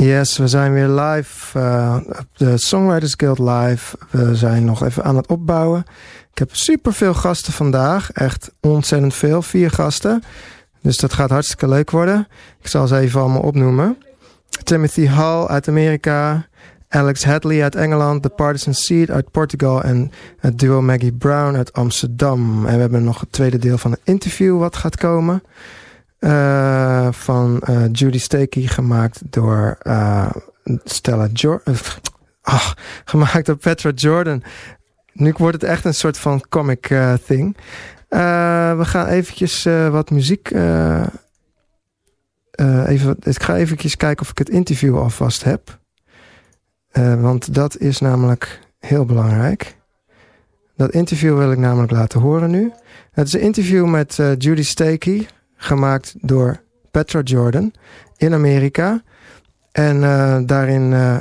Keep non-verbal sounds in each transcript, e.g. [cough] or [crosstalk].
Yes, we zijn weer live uh, op de Songwriters Guild live. We zijn nog even aan het opbouwen. Ik heb super veel gasten vandaag. Echt ontzettend veel. Vier gasten. Dus dat gaat hartstikke leuk worden. Ik zal ze even allemaal opnoemen. Timothy Hall uit Amerika. Alex Hadley uit Engeland. The Partisan Seed uit Portugal. En het duo Maggie Brown uit Amsterdam. En we hebben nog het tweede deel van het interview wat gaat komen. Uh, van uh, Judy Stakey, gemaakt door uh, Stella Jordan. Oh, gemaakt door Petra Jordan. Nu wordt het echt een soort van comic thing. we gaan eventjes wat muziek. even, ik ga eventjes kijken of ik het interview alvast heb. want dat is namelijk heel belangrijk. Dat interview wil ik namelijk laten horen nu. Het is een interview met Judy Stakey gemaakt door Petra Jordan in Amerika. En uh, daarin uh,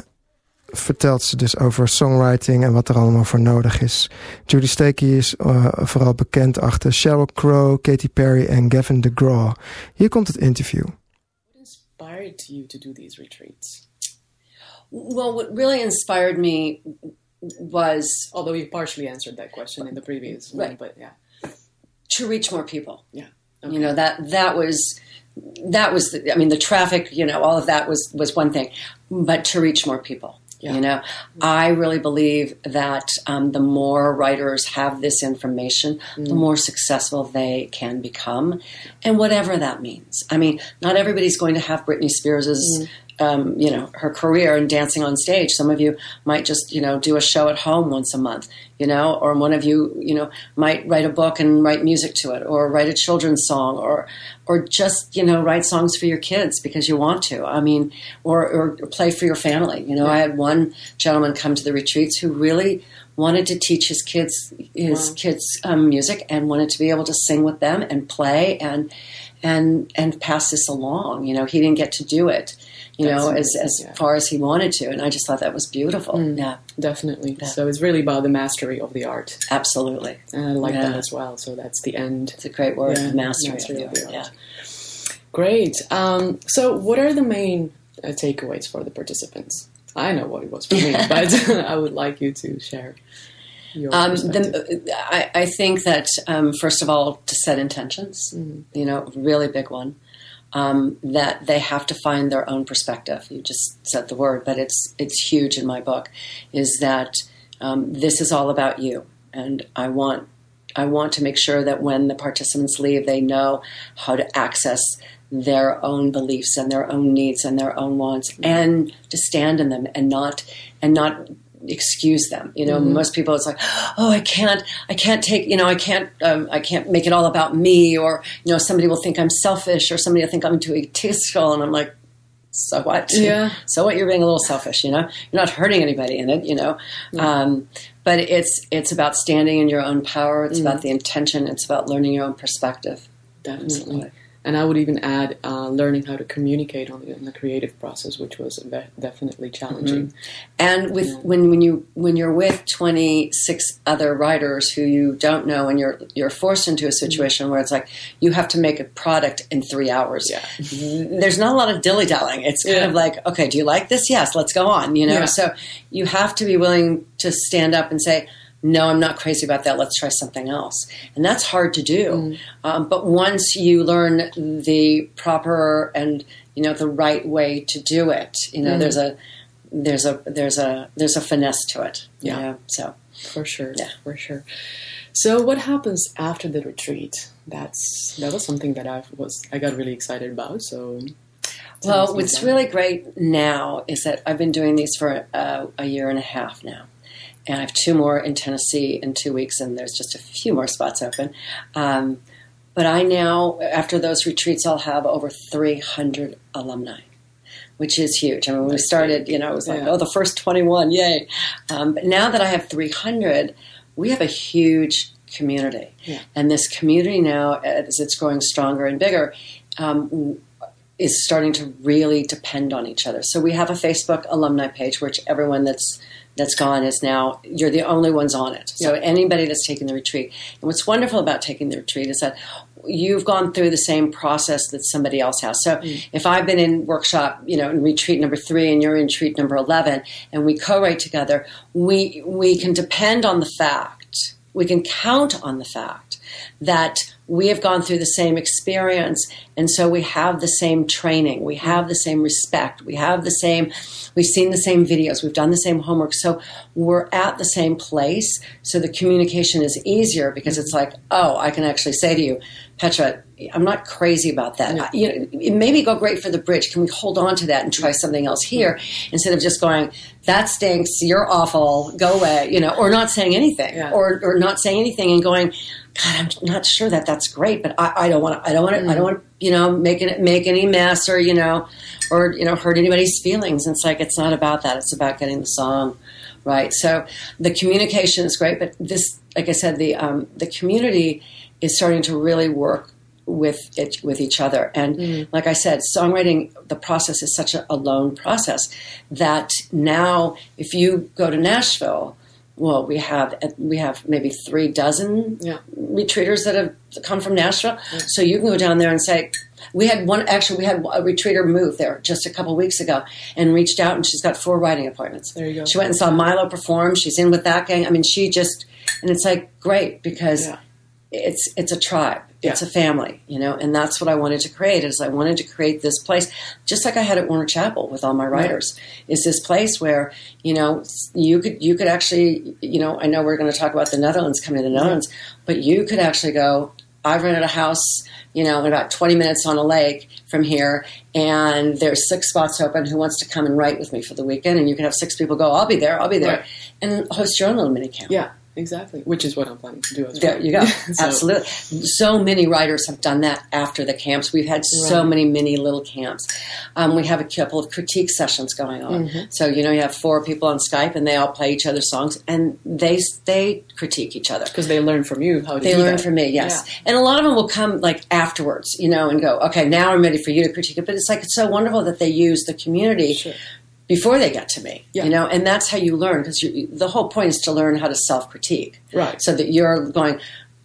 vertelt ze dus over songwriting en wat er allemaal voor nodig is. Judy Stakey is uh, vooral bekend achter Sheryl Crow, Katy Perry en Gavin DeGraw. Hier komt het interview. What inspired you to do these retreats? Well, what really inspired me was... Although you partially answered that question in the previous right. one, but yeah. To reach more people. Yeah. Okay. You know that that was that was the, I mean the traffic. You know all of that was was one thing, but to reach more people. Yeah. You know, I really believe that um, the more writers have this information, mm. the more successful they can become, and whatever that means. I mean, not everybody's going to have Britney Spears's. Mm. Um, you know her career and dancing on stage. Some of you might just you know do a show at home once a month, you know, or one of you you know might write a book and write music to it, or write a children's song, or or just you know write songs for your kids because you want to. I mean, or or play for your family. You know, Yeah. I had one gentleman come to the retreats who really wanted to teach his kids his Wow. kids um, music and wanted to be able to sing with them and play and and and pass this along. You know, he didn't get to do it. You That's know, as amazing, as yeah. far as he wanted to, and I just thought that was beautiful. Mm. Yeah, Definitely. Yeah. So it's really about the mastery of the art. absolutely. And I like Yeah. that as well. So that's the end. It's a great word, mastery, mastery of the the art. Yeah. Great. Um, so what are the main uh, takeaways for the participants? I know what it was for me, [laughs] but [laughs] I would like you to share Um, the, I, I think that um, first of all, to set intentions, Mhm. you know, really big one. Um, that they have to find their own perspective. You just said the word, but it's it's huge in my book. Is that um, this is all about you, and I want I want to make sure that when the participants leave, they know how to access their own beliefs and their own needs and their own wants, and to stand in them and not and not excuse them. You know, most people it's like, oh, I can't, I can't take, you know, I can't, um, I can't make it all about me, or you know, somebody will think I'm selfish, or somebody will think I'm too egotistical, and I'm like, so what? [laughs] Yeah. so what? You're being a little selfish. You know, you're not hurting anybody in it. You know, um, but it's it's about standing in your own power. It's about the intention. It's about learning your own perspective. Definitely. And I would even add uh, learning how to communicate on the, in the creative process, which was definitely challenging. Mm-hmm. And with when when you when you're with 26 other writers who you don't know, and you're you're forced into a mm-hmm. situation where it's like you have to make a product in three hours. Yeah. Mm-hmm. There's not a lot of dilly dallying. It's kind Yeah. of like, okay, do you like this? Yes, let's go on. You know, Yeah. so you have to be willing to stand up and say. No, I'm not crazy about that. Let's try something else, and that's hard to do. Um, but once you learn the proper and you know the right way to do it, you know there's a there's a there's a there's a finesse to it. you Yeah. know? So For sure. Yeah. For sure. So what happens after the retreat? That's that was something that I was I got really excited about. So well, what's really great now is that I've been doing these for uh, a year and a half now, and I have two more in Tennessee in two weeks, and there's just a few more spots open. Um, but I now, after those retreats, I'll have over 300 alumni. Which is huge. I mean, when we started, you know, it was like, Yeah. oh, the first 21, yay. Um, but now that I have 300, we have a huge community. Yeah. And this community now, as it's growing stronger and bigger, um, is starting to really depend on each other. So we have a Facebook alumni page, which everyone that's that's gone is now you're the only ones on it. So anybody that's taking the retreat. And what's wonderful about taking the retreat is that you've gone through the same process that somebody else has. So mm. if I've been in workshop, you know, in retreat number three and you're in retreat number eleven and we co-write together, we we can depend on the fact, we can count on the fact that we have gone through the same experience. And so we have the same training. We have the same respect. We have the same we've seen the same videos. We've done the same homework. So we're at the same place. So the communication is easier because it's like oh i can actually say to you petra i'm not crazy about that. I- you know, it maybe go great for the bridge. Can we hold on to that and try something else here? Mm-hmm. Instead of just going that stinks you're awful go away you know or not saying anything Yeah. or, or not saying anything and going God, I'm not sure that that's great, but I, I don't want to. I don't want to. I don't want to. You know, make it make any mess or you know, or you know, hurt anybody's feelings. And it's like it's not about that. It's about getting the song right. So the communication is great, but this, like I said, the um, the community is starting to really work with it with each other. And like I said, songwriting the process is such a, a lone process that now if you go to Nashville. Well, we have we have maybe three dozen Yeah. retreaters that have come from Nashville. So you can go down there and say, we had one, actually, we had a retreater move there just a couple weeks ago and reached out and she's got four writing appointments. There you go. She went and saw Milo perform. She's in with that gang. I mean, she just, and it's like great because Yeah. It's, it's a tribe. It's Yeah. a family, you know, and that's what I wanted to create is I wanted to create this place, just like I had at Warner Chappell with all my writers, is this place where, you know, you could, you could actually, you know, I know we're going to talk about the Netherlands coming to the Netherlands, but you could actually go, I've rented a house, you know, about 20 minutes on a lake from here, and there's six spots open. Who wants to come and write with me for the weekend? And you can have six people go, I'll be there, I'll be there, Right. and host your own little mini camp. Yeah, exactly. Which is what I'm planning to do as There well. you go. [laughs] So- Absolutely. So many writers have done that after the camps. We've had so Right. many mini little camps. Um, we have a couple of critique sessions going on. Mm-hmm. So you know, you have four people on Skype, and they all play each other's songs, and they they critique each other. Because they learn from you how to They do learn that. from me, yes. Yeah. And a lot of them will come like afterwards, you know, and go, okay, now I'm ready for you to critique it. But it's like it's so wonderful that they use the community Sure. Before they get to me, Yeah. you know, and that's how you learn because the whole point is to learn how to self critique, Right. So that you're going,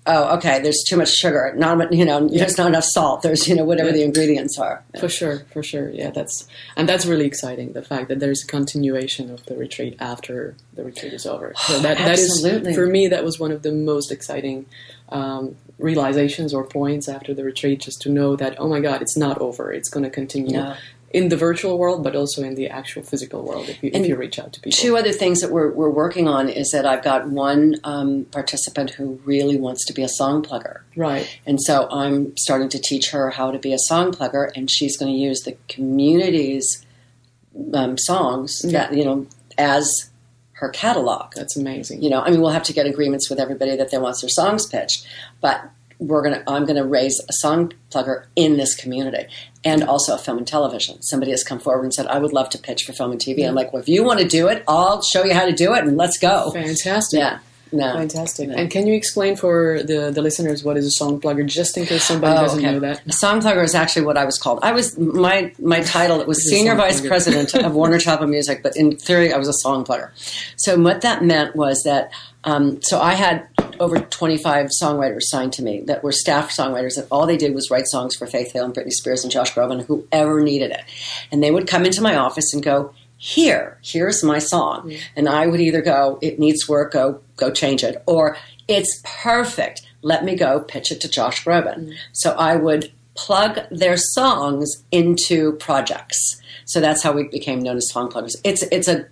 oh, okay, there's too much sugar, not you know, there's not enough salt, there's you know whatever Yeah. the ingredients are. For sure, for sure. Yeah, that's and that's really exciting. The fact that there's a continuation of the retreat after the retreat is over. So that that is Absolutely. for me that was one of the most exciting um, realizations or points after the retreat. Just to know that oh my god, it's not over. It's going to continue Yeah. In the virtual world, but also in the actual physical world. If you And if you reach out to people. Two other things that we're, we're working on is that I've got one um, participant who really wants to be a song plugger. Right. And so I'm starting to teach her how to be a song plugger, and she's going to use the community's um, songs Yeah. that you know as her catalog. That's amazing. You know, I mean, we'll have to get agreements with everybody that they wants their songs pitched, but we're gonna I'm gonna raise a song plugger in this community and also a film and television. Somebody has come forward and said, I would love to pitch for film and TV. I'm like, well, if you want to do it, I'll show you how to do it and let's go. Fantastic. Yeah. No. Fantastic. No. And can you explain for the, the listeners what is a song plugger, just in case somebody Oh, doesn't okay. know that? A song plugger is actually what I was called. I was my my [laughs] title. It was senior vice plugger. president of [laughs] Warner Chappell Music, but in theory, I was a song plugger. So what that meant was that um, so I had over 25 songwriters signed to me that were staff songwriters, and all they did was write songs for Faith Hill and Britney Spears and Josh Groban, whoever needed it, and they would come into my office and go. Here, here's my song, mm. and I would either go, "It needs work, go go change it," or "It's perfect, let me go pitch it to Josh Groban." Mm. So I would plug their songs into projects. So that's how we became known as song pluggers. It's it's a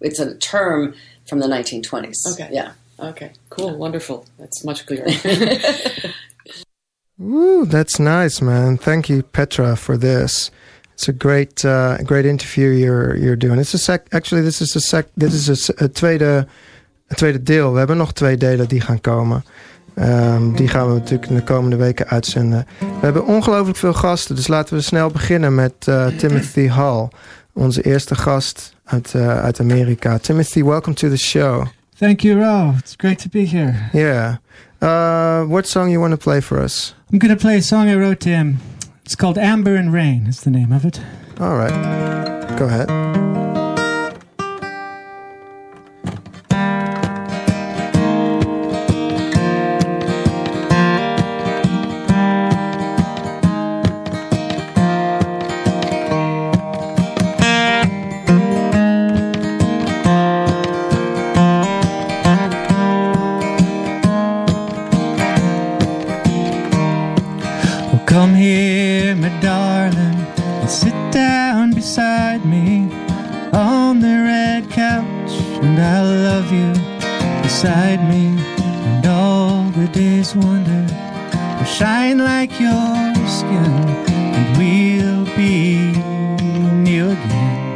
it's a term from the 1920s. Okay. Yeah. Okay, cool, wonderful. That's much clearer. [laughs] Woo, that's nice, man. Thank you, Petra, for this. It's a great, uh, great interview you're you're doing. It's a sec. Actually, this is a sec. Dit is het tweede, het tweede deel. We hebben nog twee delen die gaan komen. Ehm, die gaan we natuurlijk in de komende weken uitzenden. We hebben ongelooflijk veel gasten, dus laten we snel beginnen met eh, Timothy Hall, onze eerste gast uit, eh, uit Amerika. Timothy, welcome to the show. Thank you, Ro. It's great to be here. Yeah. Uh, what song you want to play for us? I'm going to play a song I wrote to him It's called Amber and Rain. Is the name of it. All right. Go ahead. Shine like your skin, and we'll be new again.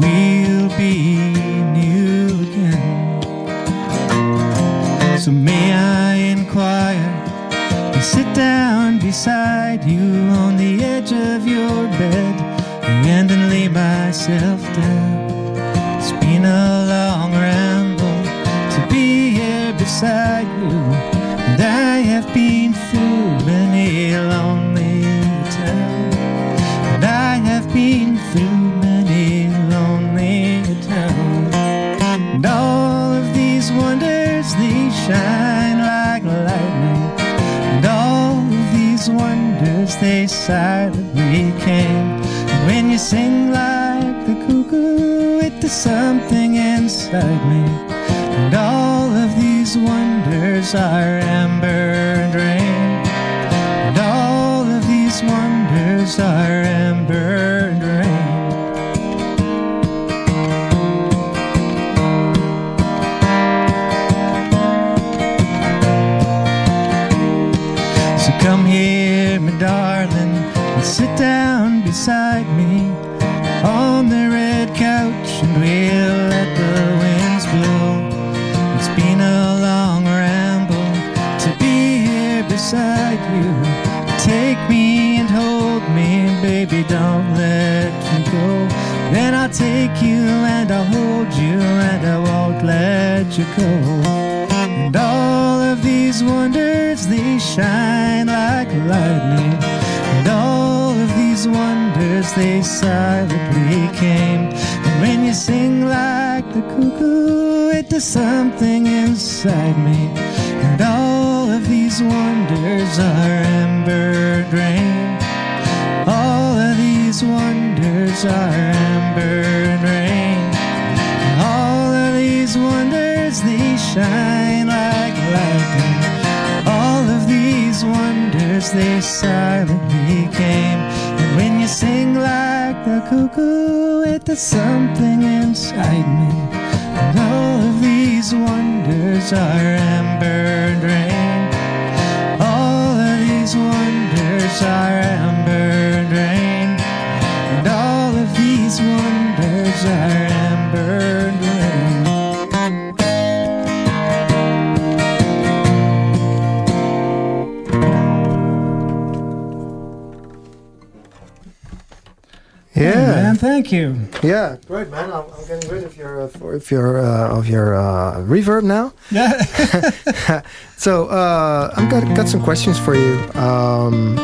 We'll be new again. So may I inquire? and sit down beside you on the edge of your bed and lay myself down. Beside you, and I have been through many lonely towns, and I have been through many lonely towns, and all of these wonders they shine like lightning. And all of these wonders, they silently came. And when you sing like the cuckoo, it does something inside me. And all of wonders are amber and rain. And all of these wonders are amber and rain. So come here, my darling, and sit down beside don't let you go. Then I'll take you and I'll hold you, and I won't let you go. And all of these wonders, they shine like lightning. And all of these wonders, they silently came. And when you sing like the cuckoo, it does something inside me. And all of these wonders are amber rain. Wonders are amber and rain. All of these wonders, they shine like lightning. All of these wonders, they silently came. And when you sing like the cuckoo, it does something inside me. And all of these wonders are amber and rain. All of these wonders are amber wonders are amber rain. Yeah. man, thank you. Yeah, great man. I'm, I'm getting rid of your uh, for- of your uh, of your uh, reverb now. Yeah. [laughs] [laughs] so uh, I've got got some questions for you. Um,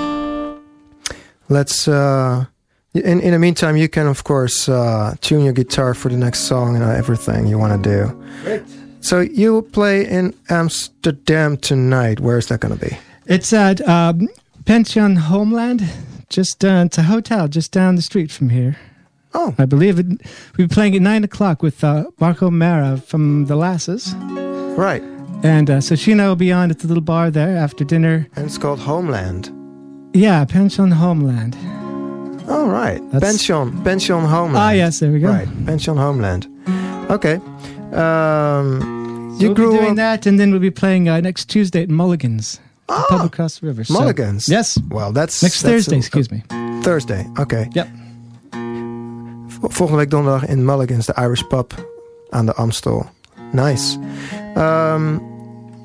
let's. Uh, in in the meantime, you can of course uh, tune your guitar for the next song and everything you want to do. Great. So you will play in Amsterdam tonight. Where is that going to be? It's at um, Pension Homeland. Just uh, it's a hotel just down the street from here. Oh, I believe it. We'll be playing at nine o'clock with uh, Marco Mara from the Lasses, right. and uh, so she and I will be on at the little bar there after dinner. And it's called Homeland. Yeah, Pension Homeland. Oh, right. That's- Pension, Pension Homeland. Ah, yes, there we go. Right, Pension Homeland. Okay. Um, So you we'll grew be doing up that, and then we'll be playing uh, next Tuesday at Mulligan's, Ah, pub across the river. So- Mulligan's. yes, Well, that's next that's Thursday. a- excuse me. Thursday. Okay. Yep. Volgende week donderdag in Mulligan's, the Irish pub aan de Amstel. Nice. Um,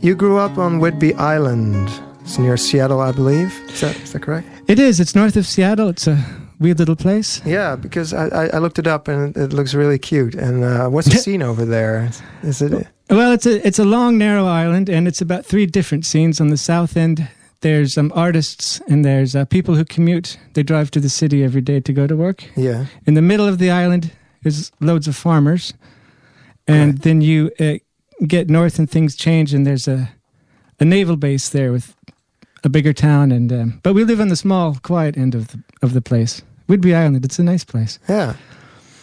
you grew up on Whidbey Island. It's near Seattle, I believe. Is that is that correct? It is. It's north of Seattle. It's a weird little place. Yeah, because I, I, I looked it up and it looks really cute. And uh, what's the [laughs] scene over there? Is it? Well, it's a it's a long, narrow island, and it's about three different scenes. On the south end, there's um, artists and there's uh, people who commute. They drive to the city every day to go to work. Yeah. In the middle of the island is loads of farmers, and Right. then you uh, get north and things change, and there's a a naval base there with a bigger town. And um, but we live on the small, quiet end of the of the place, Whidbey Island. It's a nice place. Yeah.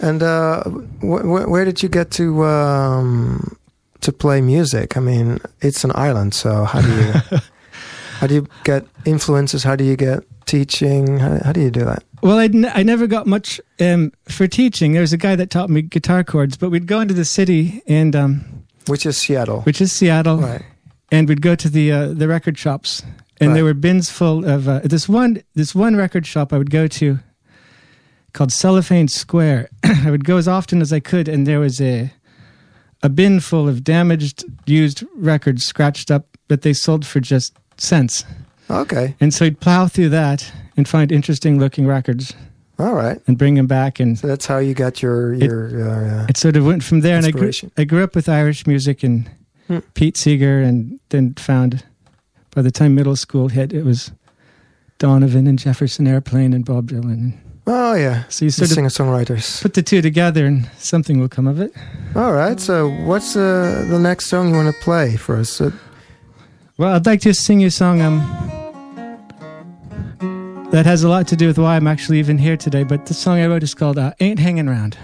And uh, wh- wh- where did you get to um, to play music? I mean, it's an island, so how do you [laughs] how do you get influences? How do you get teaching? How, how do you do that? Well, I, n- I never got much um, for teaching. There was a guy that taught me guitar chords, but we'd go into the city, and um, Which is Seattle, which is Seattle, right? and we'd go to the uh, the record shops, and Right. there were bins full of uh, this one this one record shop I would go to called Cellophane Square. [clears throat] I would go as often as I could, and there was a a bin full of damaged, used records, scratched up that they sold for just cents. Okay, And so I'd plow through that and find interesting looking records all right. and bring them back and So that's how you got your your. uh, it sort of went from there. And I grew, I grew up with Irish music and Hmm. Pete Seeger, and then found by the time middle school hit, it was Donovan and Jefferson Airplane and Bob Dylan. oh yeah, So you the sort of singer songwriters. put the two together, and something will come of it. All right. So what's uh, the next song you want to play for us? Uh, Well, I'd like to sing you a song um, that has a lot to do with why I'm actually even here today. But the song I wrote is called uh, "Ain't Hanging Round."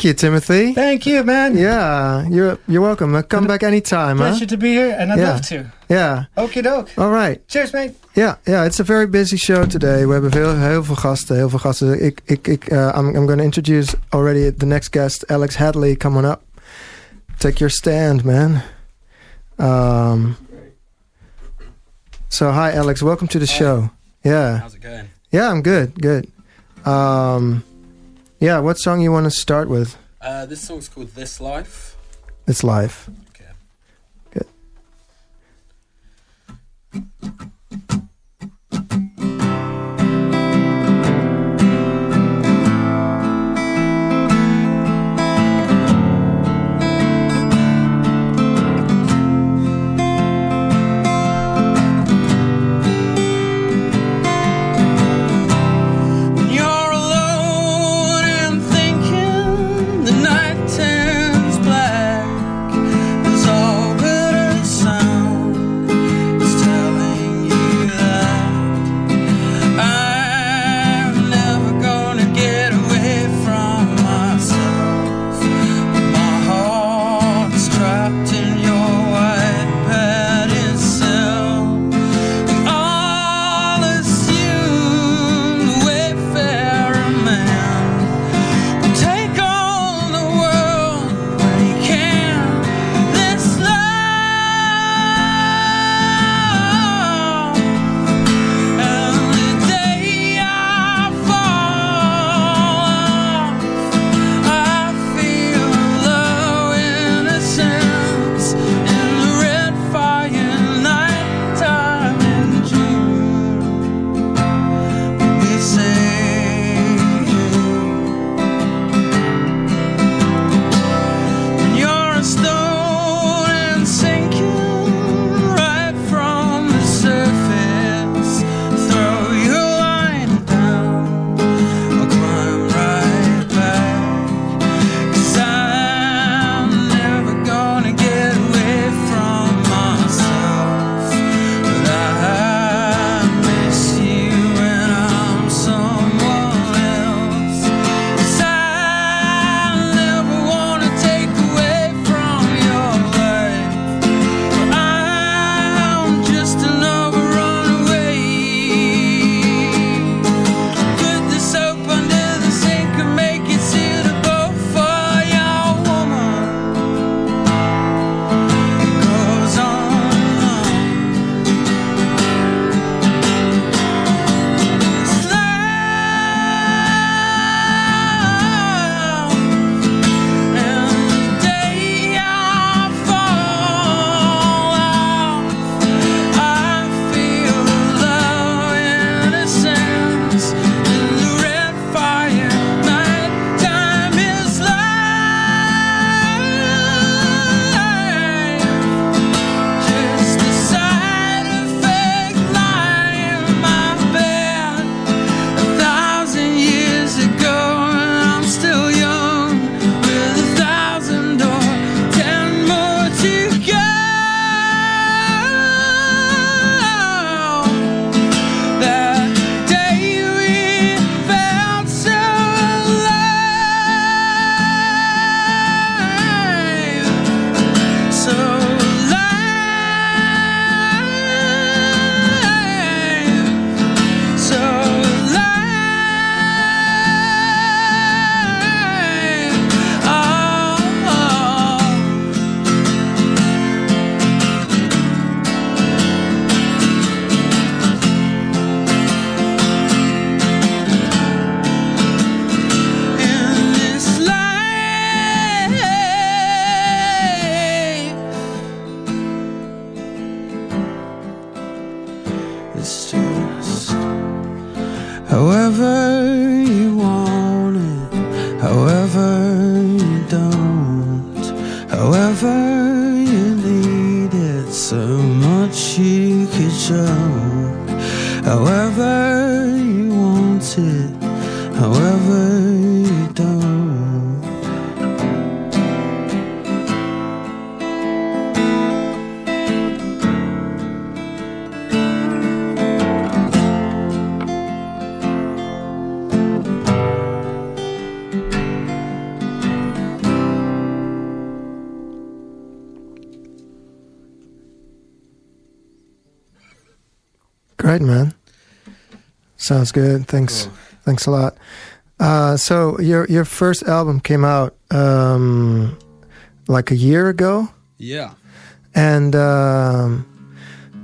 Thank you, Timothy. Thank you, man. Yeah, you're you're welcome. Come back anytime. Pleasure huh? to be here, and I'd yeah. love to. Yeah. Okie doke. All right. Cheers, mate. Yeah, yeah, it's a very busy show today. We have veel, heel veel gasten, heel veel gasten. Ik, ik, ik, uh, I'm, I'm going to introduce already the next guest, Alex Hedley, coming up. Take your stand, man. Um, so, hi, Alex. Welcome to the hi. show. Yeah. How's it going? Yeah, I'm good. Good. Um, yeah, what song you want to start with? Uh, this song's called This Life. This Life. Sounds good. Thanks. Cool. Thanks a lot. Uh, so your your first album came out um, like a year ago, Yeah. and um,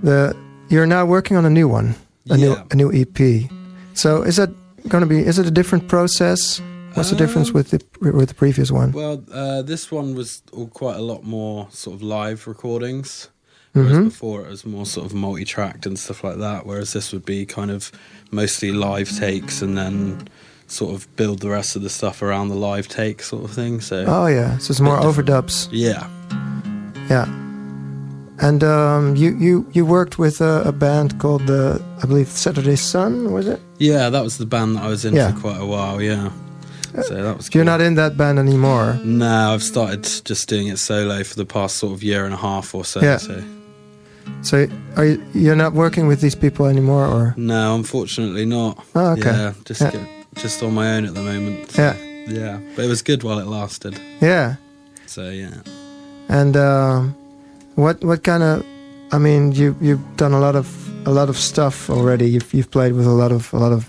the you're now working on a new one, a new a new EP. So is that going to be? Is it a different process? What's the difference Um, with the with the previous one? Well, uh, this one was all quite a lot more sort of live recordings. Whereas Mhm. before it was more sort of multi-tracked and stuff like that. Whereas this would be kind of mostly live takes and then sort of build the rest of the stuff around the live take sort of thing. So Oh yeah, so it's more different. overdubs. yeah, Yeah. And um, you, you, you worked with a, a band called the I believe Saturday Sun, was it? yeah, that was the band that I was in Yeah. for quite a while. Yeah, so that was. You're not in that band anymore. No, I've started just doing it solo for the past sort of year and a half or so. Yeah. So So are you, you're not working with these people anymore, or? no, unfortunately not. Oh, okay. Yeah, just Yeah. Get, just on my own at the moment. so, Yeah. yeah, but it was good while it lasted. Yeah. So yeah. And um, what what kind of? I mean, you you've done a lot of a lot of stuff already. You've you've played with a lot of a lot of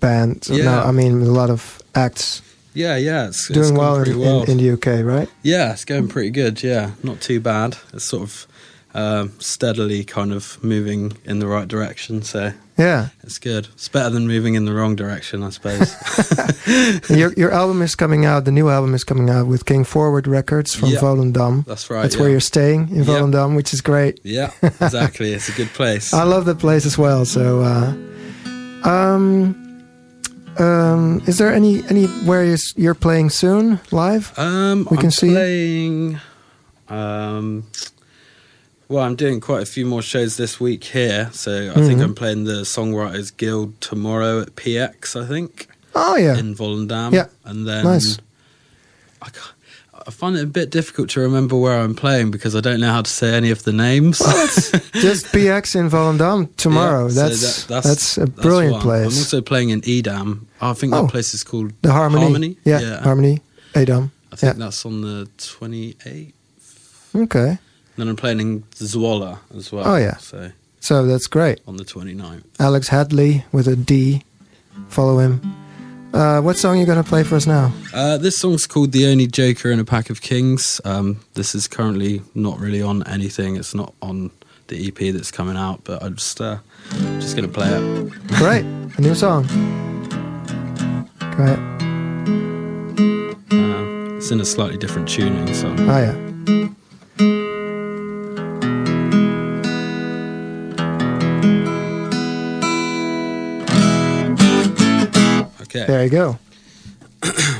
bands. Yeah. No, I mean a lot of acts. Yeah, yeah, it's, it's Doing gone well in, well. In, in the UK, right? yeah, it's going pretty good. Yeah, not too bad. It's sort of um, steadily kind of moving in the right direction. So Yeah. it's good. It's better than moving in the wrong direction, I suppose. [laughs] Your your album is coming out. The new album is coming out with King Forward Records from Yeah. Volendam. That's right. That's yeah. where you're staying in Yeah. Volendam, which is great. Yeah, exactly. it's a good place. [laughs] I love that place as well. So, uh, um, um, is there any anywhere you're, you're playing soon live? Um, We I'm can see it? playing. Um, well, I'm doing quite a few more shows this week here, so I think Mhm. I'm playing the Songwriters Guild tomorrow at PX. I think Oh yeah, in Volendam. Yeah. and then Nice. I, I find it a bit difficult to remember where I'm playing because I don't know how to say any of the names. [laughs] just PX in Volendam tomorrow. Yeah, so that's, that- that's a brilliant one. place. I'm also playing in Edam. I think that Oh. place is called the Harmony. Harmony. Yeah, Yeah. Harmony. Adam. I think Yeah. that's on the 28th. Okay, Then I'm playing in Zwolle as well. Oh, yeah. So so that's great. on the 29th. Alex Hedley with a D. Follow him. Uh, what song are you gonna play for us now? Uh, this song's called "The Only Joker in a Pack of Kings." Um, this is currently not really on anything. It's not on the EP that's coming out, but I'm just uh, just gonna play it. Great, a new song. Great. Uh, it's in a slightly different tuning, so Oh yeah. Okay, There you go. [clears throat]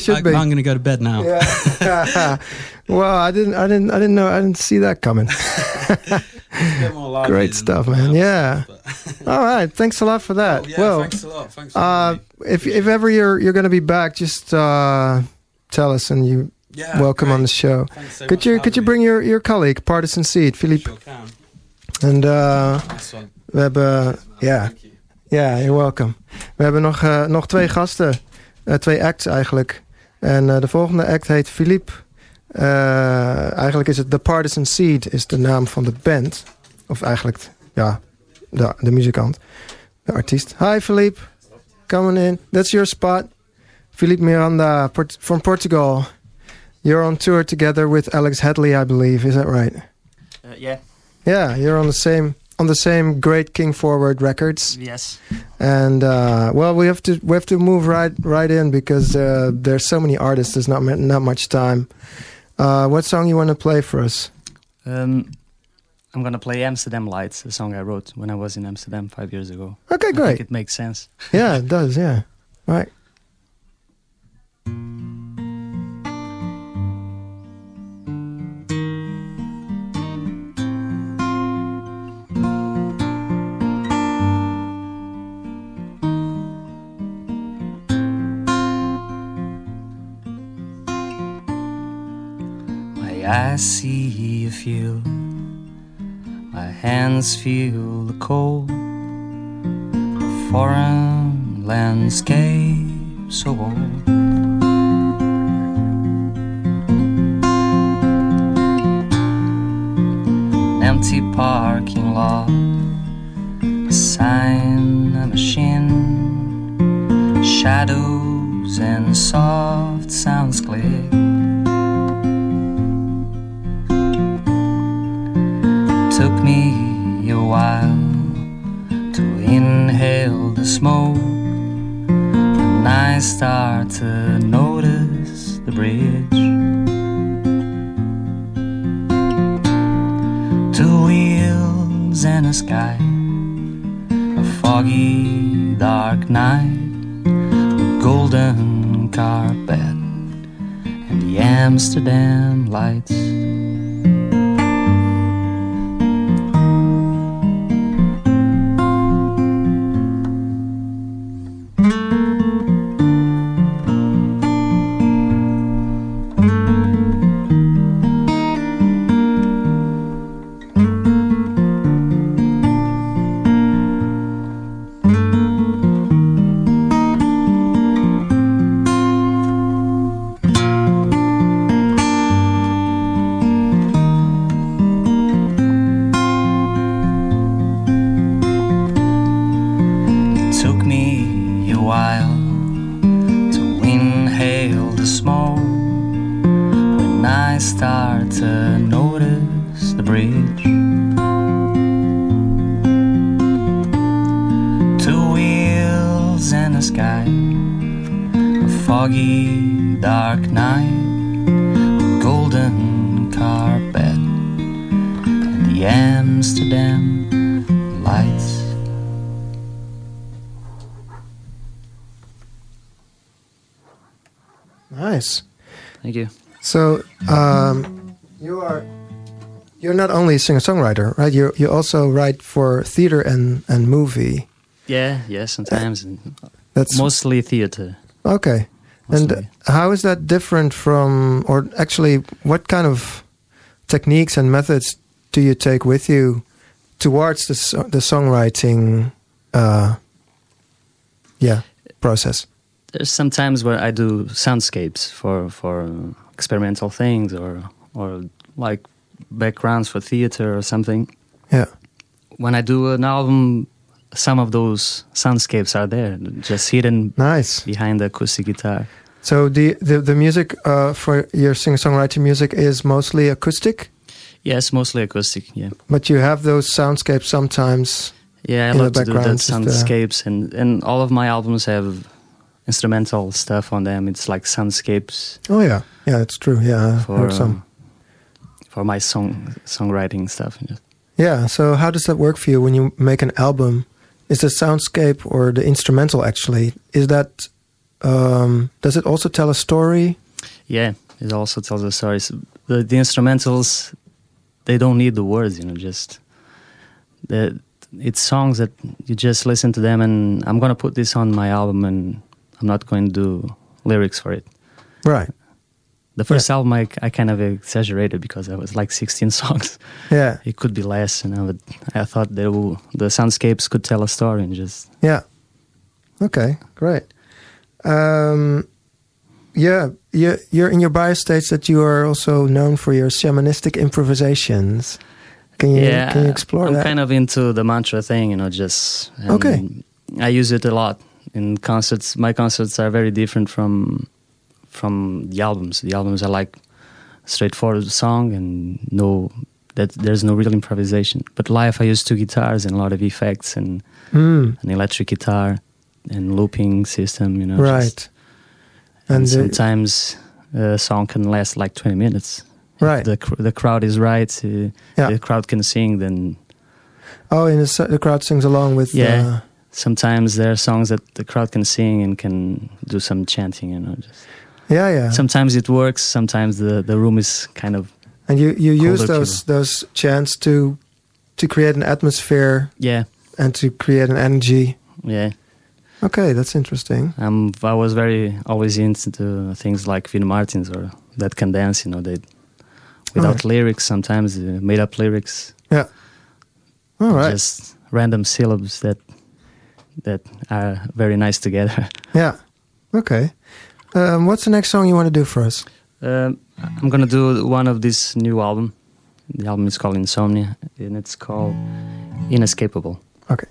should I, be. I'm going to go to bed now. Yeah. [laughs] [laughs] well, I didn't, I didn't, I didn't know, I didn't see that coming. [laughs] Get more lively Great stuff, man. Yeah. All right, thanks a lot for that. Oh, yeah, well, thanks a lot. Thanks. Uh, if if ever you're you're going to be back, just uh, tell us and you yeah, welcome on the show. So could you could you bring your your colleague Partisan Seed. Philippe? Sure. En uh, we hebben ja. Thank you. Ja, you're welcome. We hebben nog, eh, nog twee gasten. Eh, twee acts eigenlijk. En eh, de volgende act heet Philippe. Eh, eigenlijk is het The Partisan Seed is de naam van de band. Of eigenlijk, ja, de, de muzikant. De artiest. Hi Philippe. Coming in. That's your spot. Philippe Miranda Port- from Portugal. You're on tour together with Alex Hadley, I believe. Is that right? Uh, yeah. Yeah, you're on the same on the same Great King Forward Records. Yes. And uh, well, we have to we have to move right right in because uh, there's so many artists. There's not not much time. Uh, what song you want to play for us? Um, I'm gonna play Amsterdam Lights, a song I wrote when I was in Amsterdam five years ago. Okay, I think great. it makes sense. Yeah, it does. Yeah, right. Eyes see you feel, my hands feel the cold. A foreign landscape so old. Empty parking lot, a sign, a machine, shadows and soft sounds click. Took me a while to inhale the smoke. And I start to notice the bridge. Two wheels and a sky, a foggy, dark night, a golden carpet, and the Amsterdam lights. Singer songwriter, right? You you also write for theater and and movie. Yeah, yeah, sometimes. and That's Mostly theater. okay. Mostly. And how is that different from, or actually, what kind of techniques and methods do you take with you towards the the songwriting, uh, yeah, process? There's sometimes where I do soundscapes for for experimental things or or like backgrounds for theater or something. Yeah. When I do an album, some of those soundscapes are there, just hidden Nice. behind the acoustic guitar. So the the, the music uh, for your singer songwriting music is mostly acoustic, Yes, mostly acoustic. Yeah, but you have those soundscapes sometimes. yeah. I In the love to do the background, just, uh, soundscapes, and and all of my albums have instrumental stuff on them. It's like soundscapes Oh yeah, yeah, it's true. Yeah, for some. um, for my song songwriting stuff. Yeah. So how does that work for you when you make an album? is the soundscape or the instrumental actually is that um, does it also tell a story? Yeah, it also tells the stories. The, the instrumentals, they don't need the words, you know, just the it's songs that you just listen to them, and I'm gonna put this on my album, and I'm not going to do lyrics for it. Right. The first album, I, I kind of exaggerated because it was like 16 [laughs] songs. Yeah. It could be less, you know, but I thought they will, the soundscapes could tell a story and just Yeah. Okay, great. Um, yeah, you, you're in your bio states that you are also known for your shamanistic improvisations. Can you yeah, can you explore I'm that? kind of into the mantra thing, you know, just Okay. I use it a lot in concerts. My concerts are very different from from the albums. The albums are like straightforward song and no that there's no real improvisation. But live, I use two guitars and a lot of effects and Mm, an electric guitar and looping system. You know, just- right. and And uh, sometimes a song can last like 20 minutes. If Right. The the crowd is right. Uh, Yeah. The crowd can sing. Then oh, and the, the crowd sings along with. Yeah. Uh, sometimes there are songs that the crowd can sing and can do some chanting. You know, just yeah, yeah. sometimes it works. Sometimes the the room is kind of and you you use those those chants to to create an atmosphere yeah and to create an energy. yeah. Okay, that's interesting. Um, I was very always into things like Vin Martins or Dead Can Dance. You know, they without lyrics. Sometimes uh, made up lyrics. Yeah. All right. Just random syllables that that are very nice together. [laughs] Yeah. Okay. Um, what's the next song you want to do for us? Um, I'm gonna do one of this new album. The album is called Insomnia, and it's called Inescapable. Okay.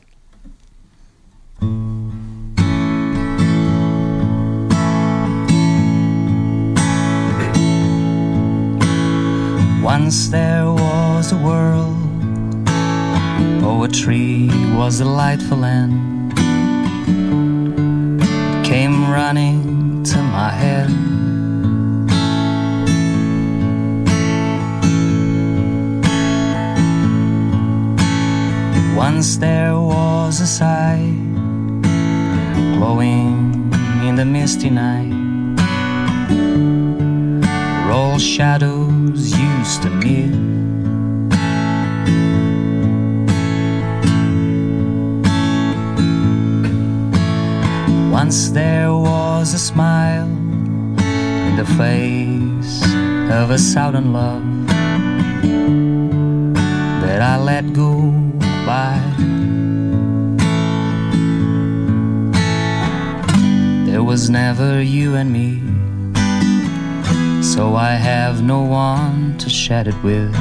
Once there was a world, poetry was a tree was delightful and came running to my head. Once there was a sight glowing in the misty night where all shadows used to meet. Once there was a smile in the face of a southern love that I let go by. There was never you and me so I have no one to share it with.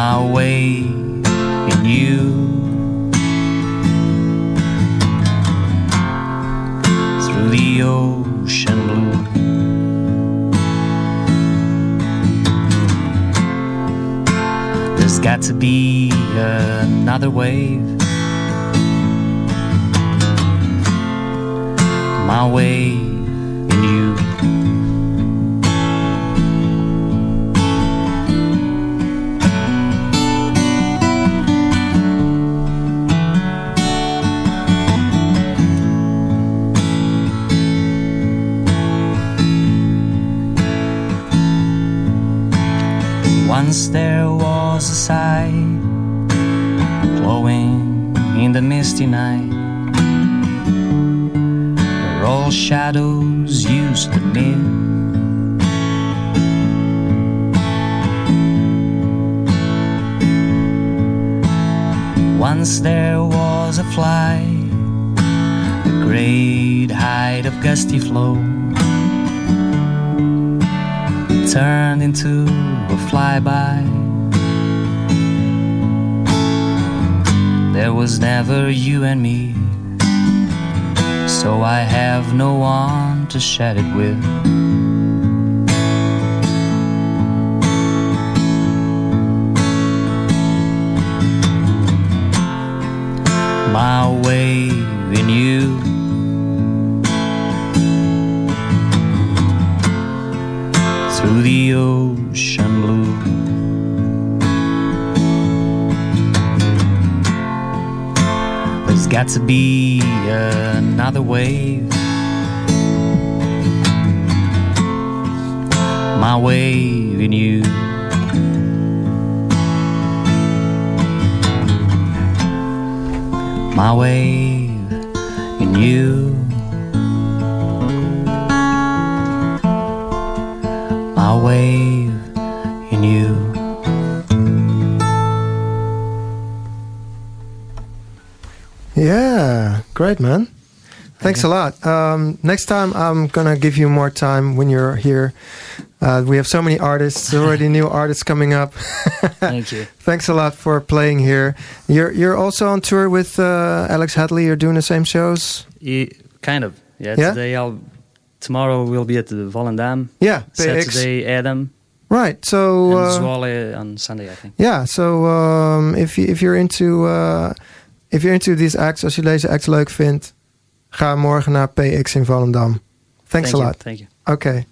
My way in you through the ocean blue. There's got to be another wave. My wave Once there was a sight glowing in the misty night where all shadows used to meet. Once there was a fly, the great height of gusty flow turned into a flyby. There was never you and me, so I have no one to share it with. To be another wave. My wave in you. My wave great, man. Thanks a lot. Um, next time, I'm gonna give you more time when you're here. Uh, we have so many artists already, [laughs] new artists coming up. [laughs] Thank you. Thanks a lot for playing here. You're you're also on tour with uh, Alex Hedley. You're doing the same shows. E- kind of. Yeah. Yeah? Today I'll. Tomorrow we'll be at the Volendam. Yeah, PX. Saturday Adam. Right. So and uh, Zwolle on Sunday, I think. yeah. So um, if you, if you're into uh, if you're into these acts, als je deze acts leuk vindt, ga morgen naar PX in Volendam. Thanks Thank a you. lot. Thank you. Okay.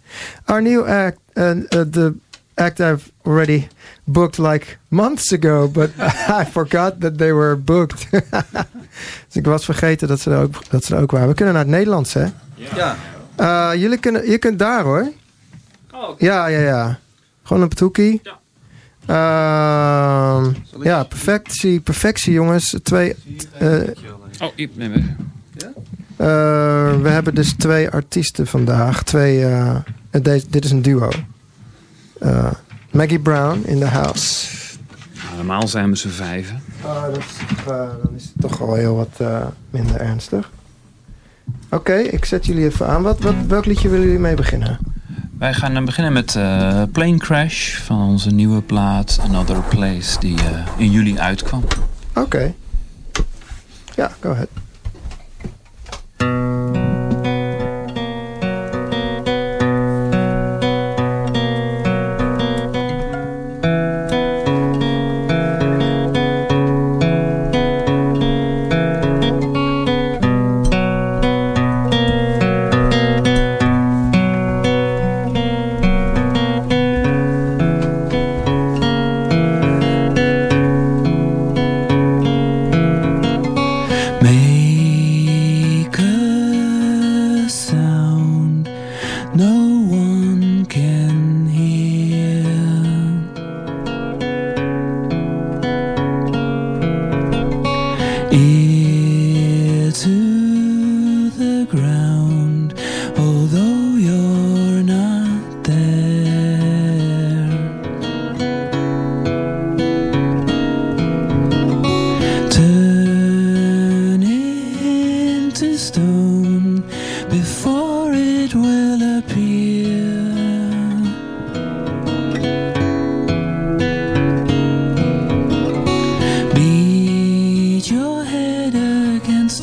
Our new act, uh, uh, the act I've already booked like months ago, but [laughs] I forgot that they were booked. [laughs] dus ik was vergeten dat ze, er ook, dat ze er ook waren. We kunnen naar het Nederlands, hè? Ja. Uh, jullie kunnen, je kunt daar hoor. Ja, ja, ja. Gewoon op het hoekie. Ja. Ja, perfectie, perfectie jongens. Twee, eh, Oh, ik mee. eh, we hebben dus twee artiesten vandaag. Twee, eh, dit is een duo. Maggie Brown in the house. Nou, normaal zijn we z'n vijven. Ah, dat is, dan is het toch wel heel wat minder ernstig. Oké, ik zet jullie even aan. Wat, wat, welk liedje willen jullie mee beginnen? Wij gaan eh, beginnen met eh, Plane Crash van onze nieuwe plaat Another Place die eh, in juli uitkwam. Oké. Ja, go ahead.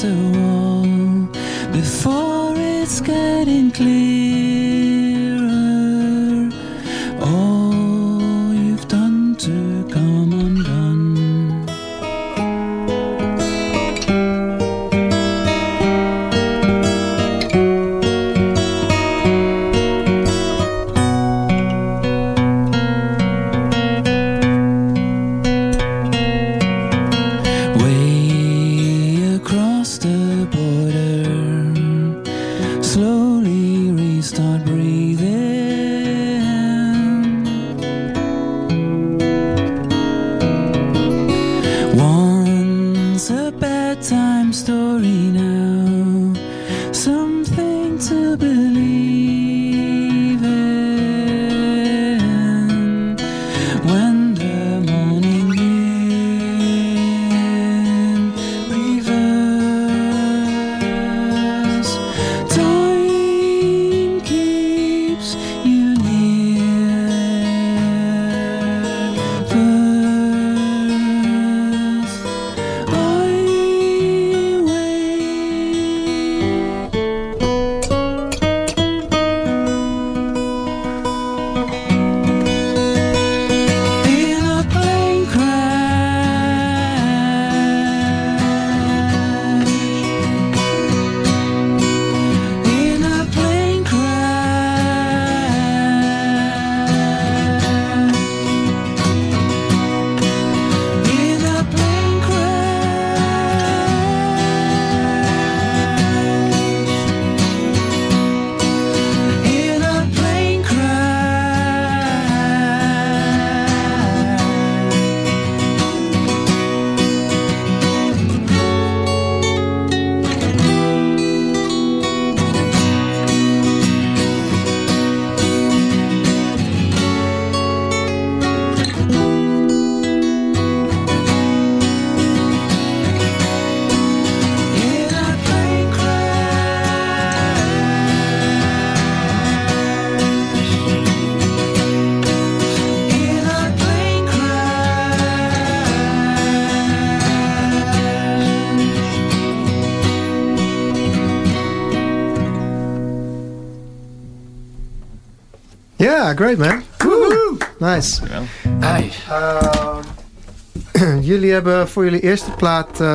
the wall before it's getting clear. Ja, great man. Woehoe. Nice. Hey. Uh, [clears throat] jullie hebben voor jullie eerste plaat... Uh,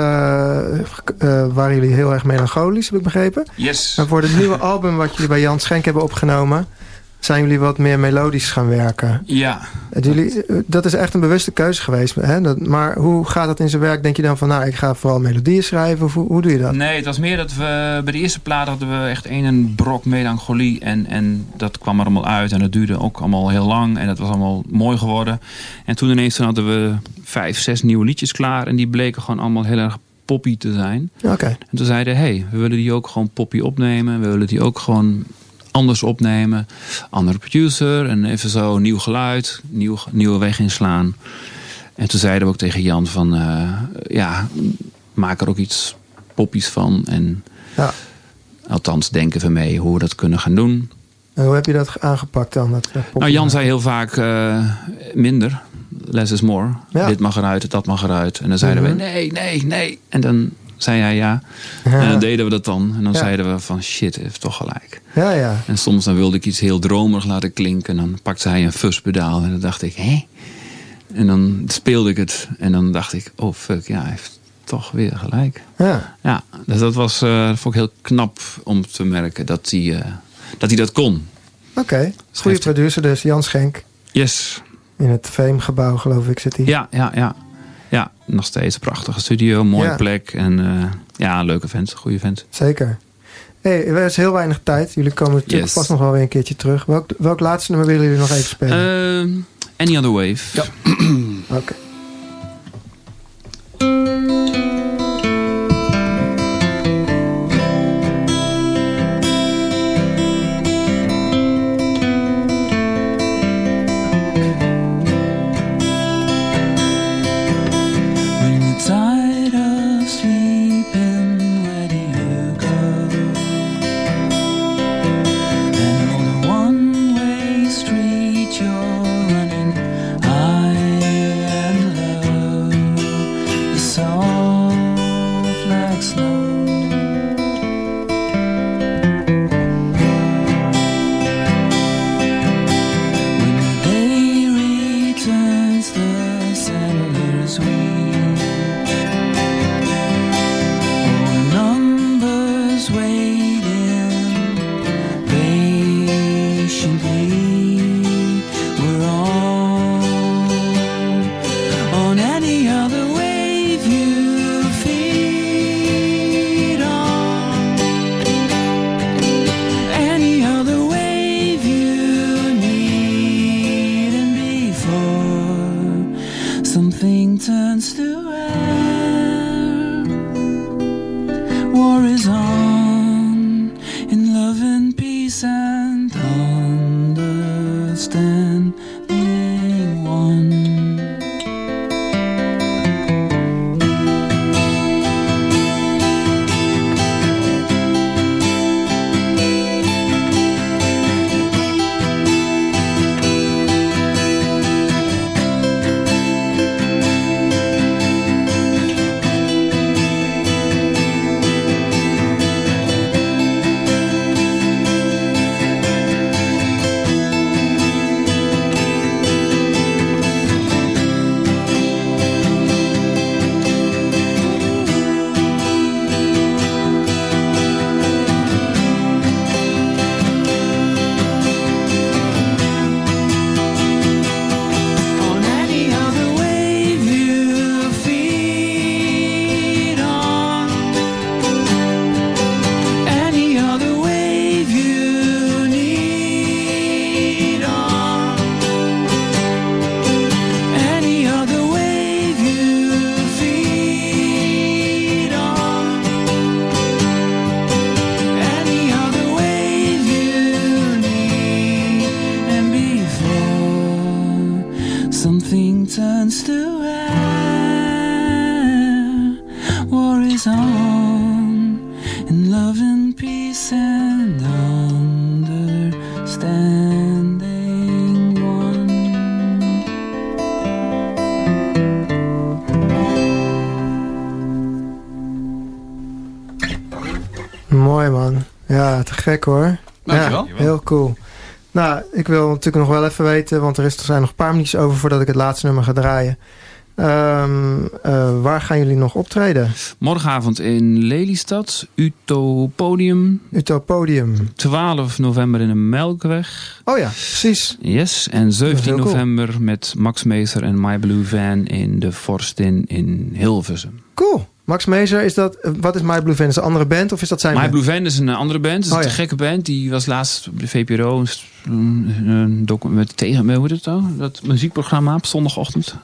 uh, waren jullie heel erg melancholisch, heb ik begrepen. Yes. En voor het nieuwe album wat jullie bij Jan Schenk hebben opgenomen... zijn jullie wat meer melodisch gaan werken. Ja. Jullie, dat is echt een bewuste keuze geweest. Hè? Dat, maar hoe gaat dat in zijn werk? Denk je dan van, nou, ik ga vooral melodieën schrijven? Of hoe, hoe doe je dat? Nee, het was meer dat we bij de eerste plaat hadden we echt een brok melancholie. En, en dat kwam er allemaal uit. En dat duurde ook allemaal heel lang. En dat was allemaal mooi geworden. En toen ineens toen hadden we vijf, zes nieuwe liedjes klaar. En die bleken gewoon allemaal heel erg poppy te zijn. Oké. Okay. En toen zeiden hé, hey, we willen die ook gewoon poppy opnemen. We willen die ook gewoon anders opnemen. Andere producer en even zo nieuw geluid, nieuw, nieuwe weg inslaan. En toen zeiden we ook tegen Jan van, uh, ja, maak er ook iets poppies van. En ja. althans denken we mee hoe we dat kunnen gaan doen. En hoe heb je dat aangepakt dan? Dat, nou, Jan zei heel vaak uh, minder. Less is more. Ja. Dit mag eruit, dat mag eruit. En dan zeiden mm -hmm. we nee, nee, nee. En dan zei hij ja. ja. En dan deden we dat dan. En dan ja. zeiden we van shit, heeft toch gelijk. Ja, ja. En soms dan wilde ik iets heel dromerig laten klinken. En dan pakte hij een fuzzpedaal. En dan dacht ik, hé? En dan speelde ik het. En dan dacht ik, oh fuck, ja, hij heeft toch weer gelijk. Ja. Ja, dus dat was, uh, vond ik heel knap om te merken dat hij, uh, dat, hij dat kon. Oké, okay. goede producer dus, Jan Schenk. Yes. In het Veemgebouw geloof ik zit hij. Ja, ja, ja. Ja, nog steeds een prachtige studio, mooie Ja. plek. En uh, ja, leuke vent, goede vent. Zeker. Hey, er is heel weinig tijd. Jullie komen natuurlijk Yes. vast nog wel weer een keertje terug. Welk, welk laatste nummer willen jullie nog even spelen? Uh, any Other Wave. Ja. [clears throat] Oké. Is on in love and peace and understanding one. Mooi man. Ja, te gek hoor. Dankjewel. Ja, heel cool. Nou, ik wil natuurlijk nog wel even weten, want er, is, er zijn nog een paar minuutjes over voordat ik het laatste nummer ga draaien. Ehm, eh, waar gaan jullie nog optreden? Morgenavond in Lelystad, Utopodium. Utopodium. 12 november in de Melkweg. Oh ja, precies. Yes, en 17 heel cool. november met Max Meester en My Blue Van in de Forstin in Hilversum. Cool. Max Mezer, is dat, eh, wat is My Blue Van? Is een andere band of is dat zijn My band? Blue Van is een andere band. Het is Oh, een ja. gekke band. Die was laatst op de VPRO. Een, een docu- met tegen, hoe het nou? Dat muziekprogramma op zondagochtend.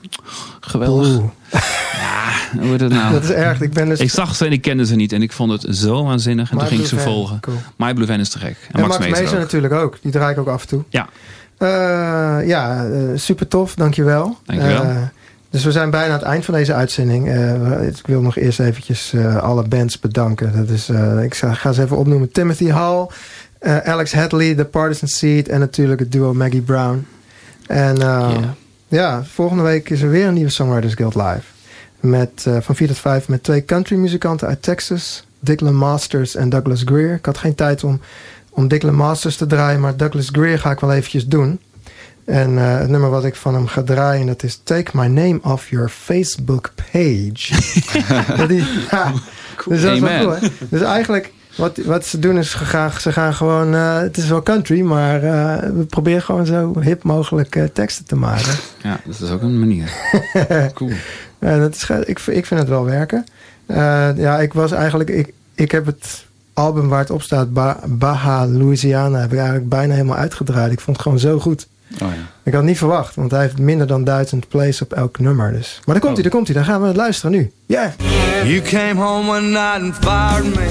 Geweldig. Oeh, [laughs] Hoe het nou? dat is erg. Ik ben dus... Ik zag ze en ik kende ze niet. En ik vond het zo waanzinnig. En My toen ging ik ze Van, volgen. Cool. My Blue Van is te gek. En, En Max, Max Mezer natuurlijk ook. Die draai ik ook af en toe. Ja. Eh, ja, eh, super tof. Dankjewel. Dankjewel. Eh, dus we zijn bijna aan het eind van deze uitzending. Eh, ik wil nog eerst eventjes eh, alle bands bedanken. Dat is, eh, ik ga, ze even opnoemen. Timothy Hall, Alex Hadley, The Partisan Seed... en natuurlijk het duo Maggie Brown. En Yeah. ja, volgende week is er weer een nieuwe Songwriters Guild live. Met, van 4 tot 5 met twee country muzikanten uit Texas. Declan Masters en Douglas Greer. Ik had geen tijd om, om Declan Masters te draaien... maar Douglas Greer ga ik wel eventjes doen... En eh, het nummer wat ik van hem ga draaien, dat is Take My Name Off Your Facebook Page. [laughs] Dat die, ja, dus dat is cool, hè? Dus eigenlijk, wat, wat ze doen is, ze gaan, ze gaan gewoon, eh, het is wel country, maar eh, we proberen gewoon zo hip mogelijk teksten te maken. Ja, dat is ook een manier. [laughs] cool. En dat is, ik, ik vind het wel werken. Ja, ik was eigenlijk, ik, ik heb het album waar het op staat, Ba- Baja Louisiana, heb ik eigenlijk bijna helemaal uitgedraaid. Ik vond het gewoon zo goed. Oh ja. Ik had het niet verwacht, want hij heeft minder dan duizend plays op elk nummer. Dus. Maar daar komt hij, daar komt hij. Dan gaan we luisteren nu. Ja. You came home one night and fired me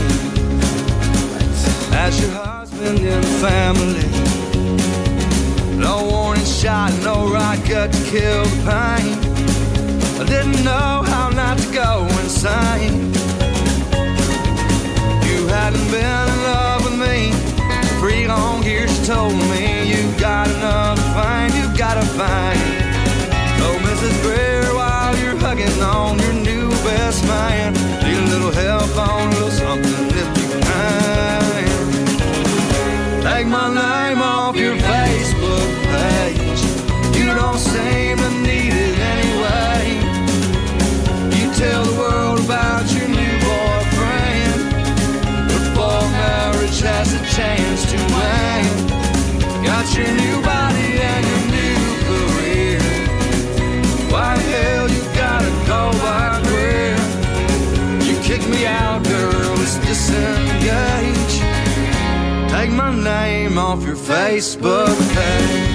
as your husband in the family. No warning shot, no right gut to kill the pain. I didn't know how not to go insane. You hadn't been in love with me three long years. You told me you got another you gotta find. Oh, Mrs. Greer, while you're hugging on your new best man, need a little help on a little something if you can. Take my name off your Facebook page. You don't seem to need it anyway. You tell the world about your new boyfriend before marriage has a chance to end. Got your new disengage. Take my name off your Facebook page.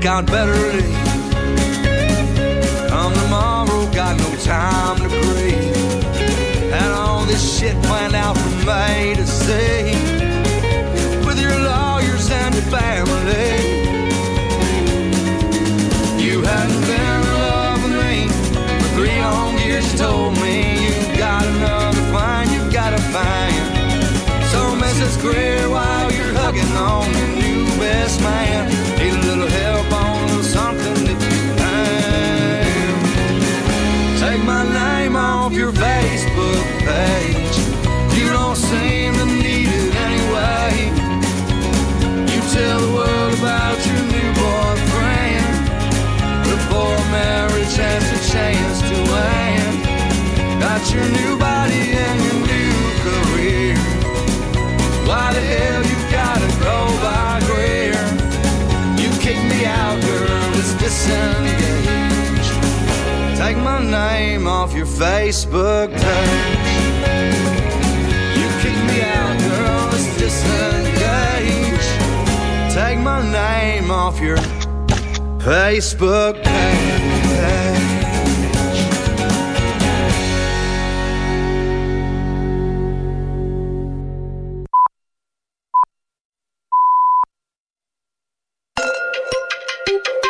Think I'd better leave. Come tomorrow, got no time disengage. Take my name off your Facebook page. You kick me out, girl, let's disengage. Take my name off your Facebook.